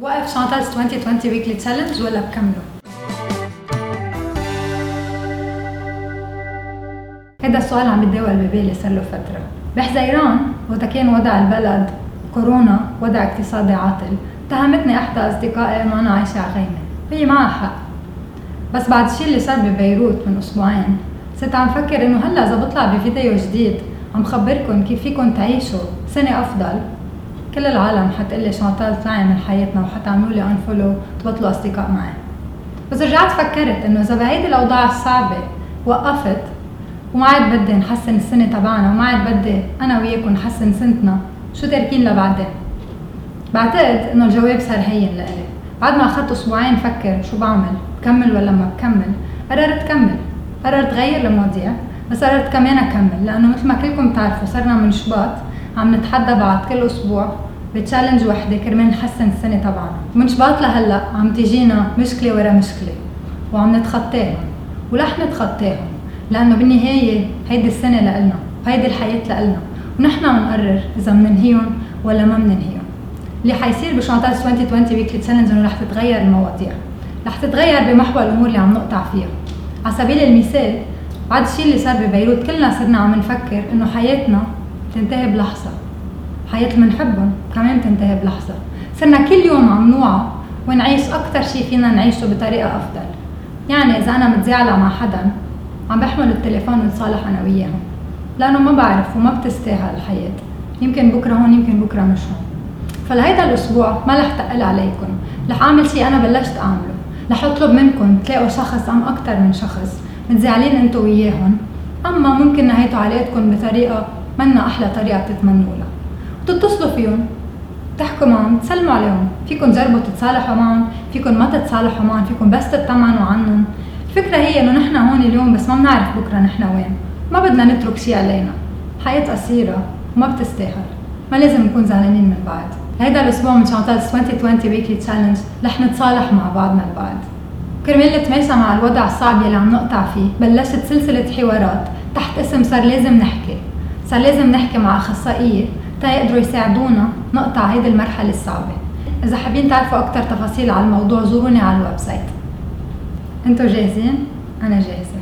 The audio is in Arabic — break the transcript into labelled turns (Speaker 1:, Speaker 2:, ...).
Speaker 1: وقف Chantal's 2020 weekly challenge ولا بكمله؟ هذا السؤال عم يتداول ببالي صار له فترة. بحزيران وقت كان وضع البلد كورونا وضع اقتصادي عاطل اتهمتني أحدى أصدقائي انه أنا عايشة على غيمة. هي معها حق بس بعد الشيء اللي صار ببيروت من أسبوعين صرت عم فكر إنه هلأ إذا بطلع بفيديو جديد عم خبركم كيف فيكم تعيشوا سنة أفضل. كل العالم حتقلي شانتال اطلعي من حياتنا وحتعملوا لي unfollow تبطلوا أصدقاء معي. بس رجعت فكرت إنه إذا بهيدي الأوضاع الصعبة وقفت وما عاد بدي نحسن السنة تبعنا وما عاد بدي أنا وياكم نحسن سنتنا شو تاركين لبعدين؟ بعتقد إنه الجواب صار هين لإلي. بعد ما أخذت أسبوعين فكر شو بعمل بكمل ولا ما بكمل؟ قررت كمل. قررت غير المواضيع بس قررت كمان أكمل لأنه مثل ما كلكم بتعرفوا صرنا من شباط عم نتحدى بعض كل أسبوع ب challenge وحدة كرمال نحسن السنة تبعنا. من شباط لهلا عم تجينا مشكلة ورا مشكلة وعم نتخطاهم ورح نتخطاهم لأنه بالنهاية هيدي السنة لإلنا وهيدي الحياة لإلنا ونحن بنقرر إذا بننهيهم ولا ما بننهيهم اللي حيصير بشانتال 2020 weekly challenge إنه رح تتغير المواضيع. رح تتغير بمحور الأمور اللي عم نقطع فيها. على سبيل المثال بعد الشيء اللي صار ببيروت كلنا صرنا عم نفكر إنه حياتنا تنتهي بلحظة. حياة اللي بنحبهم كمان تنتهي بلحظة. صرنا كل يوم عم نوعى ونعيش أكتر شي فينا نعيشه بطريقة أفضل. يعني إذا أنا متزعلة مع حدا عم بحمل التليفون ونصالح أنا وياهم. لأنه ما بعرف وما بتستاهل الحياة. يمكن بكرة هون يمكن بكرة مش هون. فلهيدا الأسبوع ما رح تقل عليكم. رح أعمل شي أنا بلشت أعمله. رح أطلب منكم تلاقوا شخص أم أكتر من شخص. متزعلين أنتوا وياهم. أما ممكن نهيتوا علاقتكم بطريقة منا أحلى طريقة بتتمنوا لها. تتصلوا فيهم تحكوا معهم تسلموا عليهم. فيكم تجربوا تتصالحوا معهم فيكم ما تتصالحوا معهم فيكم بس تطمنوا عنهم. الفكرة هي إنه نحن هون اليوم بس ما بنعرف بكرة نحن وين. ما بدنا نترك شيء علينا. حياة قصيرة وما بتستاهل. ما لازم نكون زعلانين من بعض. هيدا الأسبوع من شانتال 2020 weekly challenge رح نتصالح مع بعضنا البعض. كرمال نتماشى مع الوضع الصعب يلي عم نقطع فيه بلشت سلسلة حوارات تحت اسم صار لازم نحكي. صار لازم نحكي مع أخصائية تا يقدروا يساعدونا نقطع هيدي المرحلة الصعبة. إذا حابين تعرفوا أكثر تفاصيل على الموضوع زوروني على ال website. أنتوا جاهزين؟ أنا جاهزة.